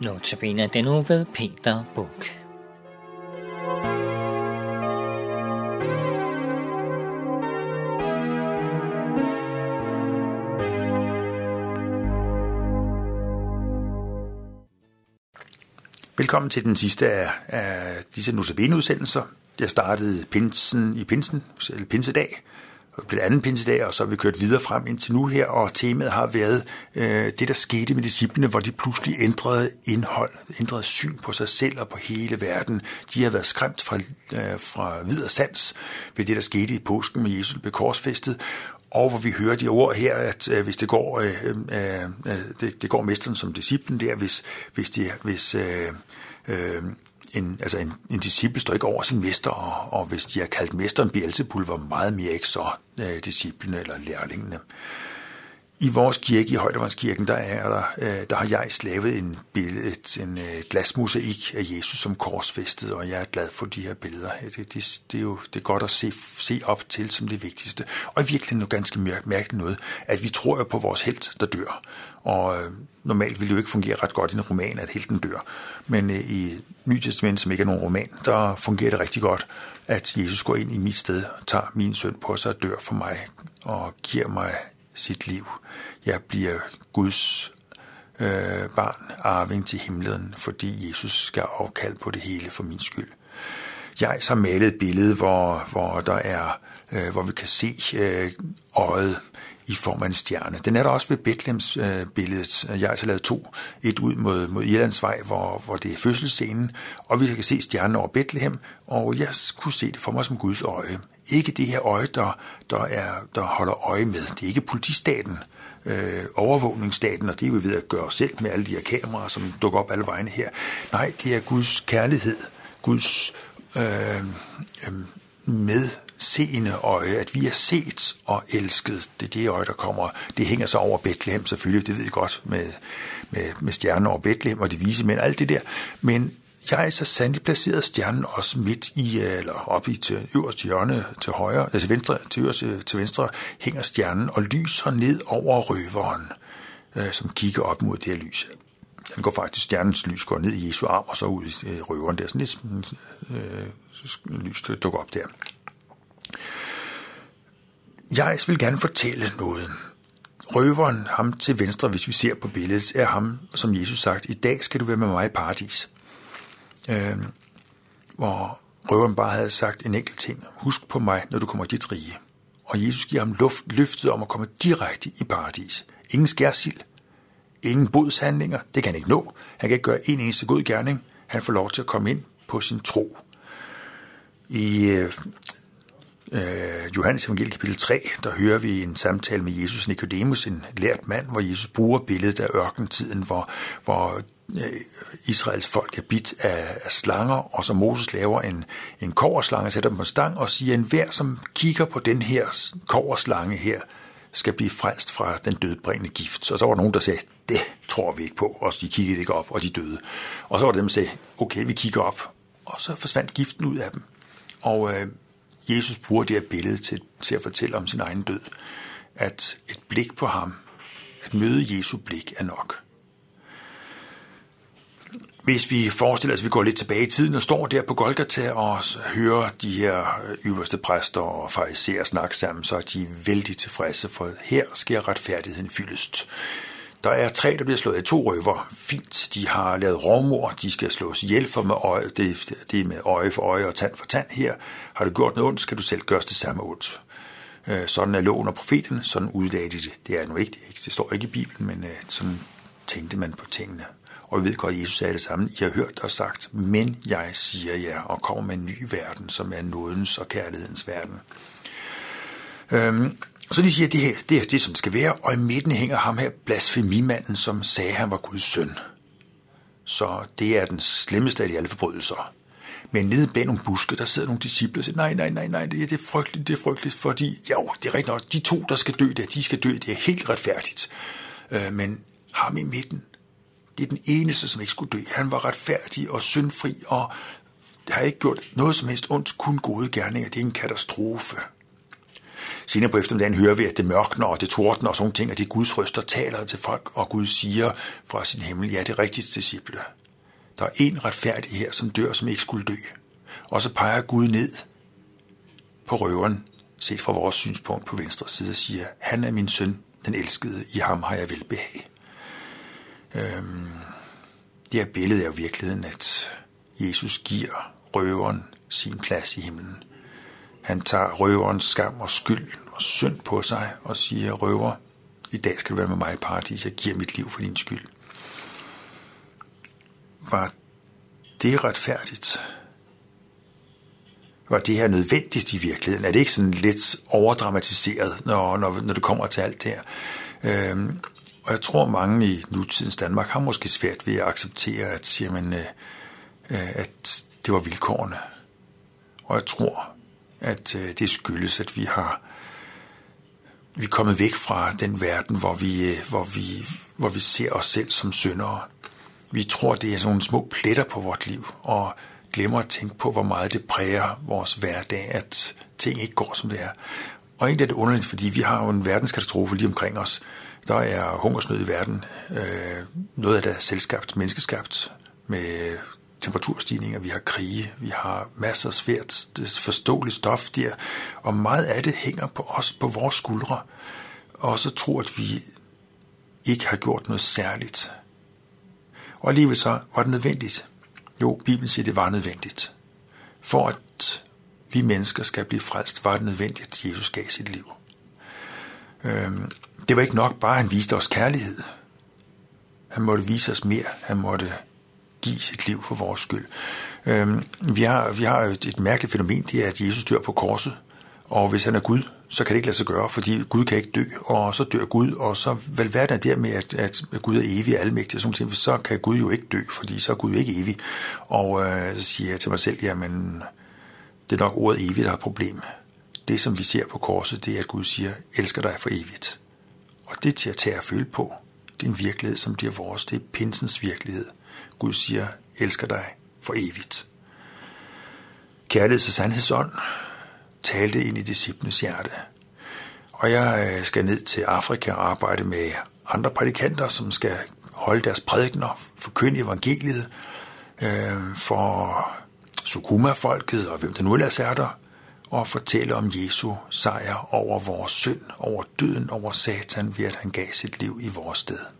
Notabene den nu ved Peter Buk. Velkommen til den sidste af, af disse Notabene-udsendelser. Jeg startede pinsen i pinsen, eller pinsedag, og det anden pinsedag, og så har vi kørt videre frem indtil nu her, og temaet har været øh, det, der skete med disciplene, hvor de pludselig ændrede indhold, ændrede syn på sig selv og på hele verden. De har været skræmt fra, øh, fra videre sans ved det, der skete i påsken med Jesus blev korsfæstet, og hvor vi hører de ord her, at øh, hvis det går, øh, øh, øh det, det går mesteren som disciplen der, hvis, hvis, de, hvis øh, øh, en, altså en, en disciple står ikke over sin mester, og, og hvis de har kaldt mesteren Beelzebul, var meget mere ikke så øh, disciplene eller lærlingene. I vores kirke, i Højdevandskirken, der, er der, øh, der har jeg slavet en, billede, en øh, glasmosaik af Jesus som korsfæstet, og jeg er glad for de her billeder. Det, det, det er jo det er godt at se, se op til som det vigtigste. Og i virkeligheden noget ganske mærkeligt noget, at vi tror jo på vores helt, der dør. Og øh, normalt vil det jo ikke fungere ret godt i en roman, at helten dør. Men øh, i Nye Testament, som ikke er nogen roman, der fungerer det rigtig godt, at Jesus går ind i mit sted, tager min søn på sig og dør for mig, og giver mig sit liv. Jeg bliver Guds øh, barn, arving til himlen, fordi Jesus skal afkalde på det hele for min skyld. Jeg har malet et billede, hvor, hvor der er, øh, hvor vi kan se øh, øjet i form af en stjerne. Den er der også ved Bethlehems øh, billedet. Jeg har altså lavet to. Et ud mod, mod Irlandsvej, hvor, hvor det er fødselsscenen, og vi kan se stjernen over Bethlehem, og jeg kunne se det for mig som Guds øje. Ikke det her øje, der, der, er, der holder øje med. Det er ikke politistaten, øh, overvågningsstaten, og det er vi ved at gøre selv med alle de her kameraer, som dukker op alle vegne her. Nej, det er Guds kærlighed, Guds øh, øh, med seende øje, at vi er set og elsket. Det er det øje, der kommer. Det hænger så over Bethlehem selvfølgelig, det ved jeg godt, med, med, med stjernen over Bethlehem og de vise mænd, alt det der. Men jeg er så sandelig placeret stjernen også midt i, øh, eller op i til øverste hjørne til højre, altså venstre, til, øverste, til venstre, hænger stjernen og lyser ned over røveren, øh, som kigger op mod det her lys. Den går faktisk, stjernens lys går ned i Jesu arm, og så ud i øh, røveren der. Sådan lidt øh, øh lys dukker op der. Jeg vil gerne fortælle noget. Røveren, ham til venstre, hvis vi ser på billedet, er ham, som Jesus sagt, i dag skal du være med mig i paradis. Øh, hvor røveren bare havde sagt en enkelt ting. Husk på mig, når du kommer dit rige. Og Jesus giver ham luft, løftet om at komme direkte i paradis. Ingen skærsild, ingen bodshandlinger, det kan han ikke nå. Han kan ikke gøre en eneste god gerning. Han får lov til at komme ind på sin tro. I øh, øh, Johannes evangeliet kapitel 3, der hører vi en samtale med Jesus Nikodemus, en lært mand, hvor Jesus bruger billedet af ørkentiden, hvor, hvor øh, Israels folk er bit af, af slanger, og så Moses laver en, en koverslange, sætter dem på stang og siger, en hver, som kigger på den her koverslange her, skal blive frelst fra den dødbringende gift. Så der var nogen, der sagde, det tror vi ikke på, og de kiggede ikke op, og de døde. Og så var der dem, der sagde, okay, vi kigger op, og så forsvandt giften ud af dem. Og øh, Jesus bruger det her billede til, til at fortælle om sin egen død. At et blik på ham, at møde Jesu blik er nok. Hvis vi forestiller os, at vi går lidt tilbage i tiden og står der på Golgata og hører de her øh, øverste præster og fariserer snakke sammen, så er de vældig tilfredse, for her sker retfærdigheden fyldest. Der er tre, der bliver slået i to røver. Fint, de har lavet rovmor, de skal slås ihjel for med øje, det, det er med øje for øje og tand for tand her. Har du gjort noget ondt, skal du selv gøre det samme ondt. Øh, sådan er loven og profeten, sådan udlagde de det. Det er nu ikke, det står ikke i Bibelen, men øh, sådan tænkte man på tingene. Og vi ved godt, at Jesus sagde det samme. I har hørt og sagt, men jeg siger jer, og kommer med en ny verden, som er nådens og kærlighedens verden. Øhm, så de siger, at det her det er det, som skal være, og i midten hænger ham her blasfemimanden, som sagde, at han var Guds søn. Så det er den slemmeste af de alle forbrydelser. Men nede bag nogle buske, der sidder nogle disciple og siger, nej, nej, nej, nej, det er, det er frygteligt, det er frygteligt, fordi, jo, det er rigtigt nok, de to, der skal dø, det, de skal dø, det er helt retfærdigt. Øh, men ham i midten, det er den eneste, som ikke skulle dø. Han var retfærdig og syndfri, og har ikke gjort noget som helst ondt, kun gode gerninger. Det er en katastrofe senere på eftermiddagen hører vi, at det mørkner og det tordner og sådan ting, og det Guds røster taler til folk, og Gud siger fra sin himmel, ja, det er rigtigt, disciple. Der er en retfærdig her, som dør, som ikke skulle dø. Og så peger Gud ned på røveren, set fra vores synspunkt på venstre side, og siger, han er min søn, den elskede, i ham har jeg velbehag. Øhm, det her billede er jo virkeligheden, at Jesus giver røveren sin plads i himlen. Han tager røverens skam og skyld og synd på sig og siger, røver, i dag skal du være med mig i paradis, jeg giver mit liv for din skyld. Var det retfærdigt? Var det her nødvendigt i virkeligheden? Er det ikke sådan lidt overdramatiseret, når, når, når det kommer til alt det her? Øhm, og jeg tror, mange i nutidens Danmark har måske svært ved at acceptere, at, jamen, øh, øh at det var vilkårene. Og jeg tror, at øh, det skyldes, at vi har vi er kommet væk fra den verden, hvor vi, øh, hvor vi, hvor vi ser os selv som syndere. Vi tror, det er sådan nogle små pletter på vort liv, og glemmer at tænke på, hvor meget det præger vores hverdag, at ting ikke går, som det er. Og egentlig er det underligt, fordi vi har jo en verdenskatastrofe lige omkring os. Der er hungersnød i verden. Øh, noget af det er selvskabt, menneskeskabt, med temperaturstigninger, vi har krige, vi har masser af svært forståeligt stof der, og meget af det hænger på os, på vores skuldre, og så tror, at vi ikke har gjort noget særligt. Og alligevel så var det nødvendigt. Jo, Bibelen siger, at det var nødvendigt. For at vi mennesker skal blive frelst, var det nødvendigt, at Jesus gav sit liv. Øhm, det var ikke nok bare, at han viste os kærlighed. Han måtte vise os mere. Han måtte give sit liv for vores skyld. Øhm, vi, har, vi har et, et mærkeligt fænomen, det er, at Jesus dør på korset, og hvis han er Gud, så kan det ikke lade sig gøre, fordi Gud kan ikke dø, og så dør Gud, og så vel verden er der med, at, at Gud er evig og almægtig, og sådan ting, så kan Gud jo ikke dø, fordi så er Gud jo ikke evig. Og øh, så siger jeg til mig selv, jamen, det er nok ordet evigt, der har problem. Det, som vi ser på korset, det er, at Gud siger, elsker dig for evigt. Og det er til at tage og føle på. Det er en virkelighed, som bliver vores. Det er pinsens virkelighed. Gud siger, elsker dig for evigt. Kærligheds- og sandhedsånd talte ind i disciplenes hjerte. Og jeg øh, skal ned til Afrika og arbejde med andre prædikanter, som skal holde deres prædikner, forkynde evangeliet øh, for Sukuma-folket og hvem der nu ellers er der, og fortælle om Jesu sejr over vores synd, over døden, over Satan, ved at han gav sit liv i vores sted.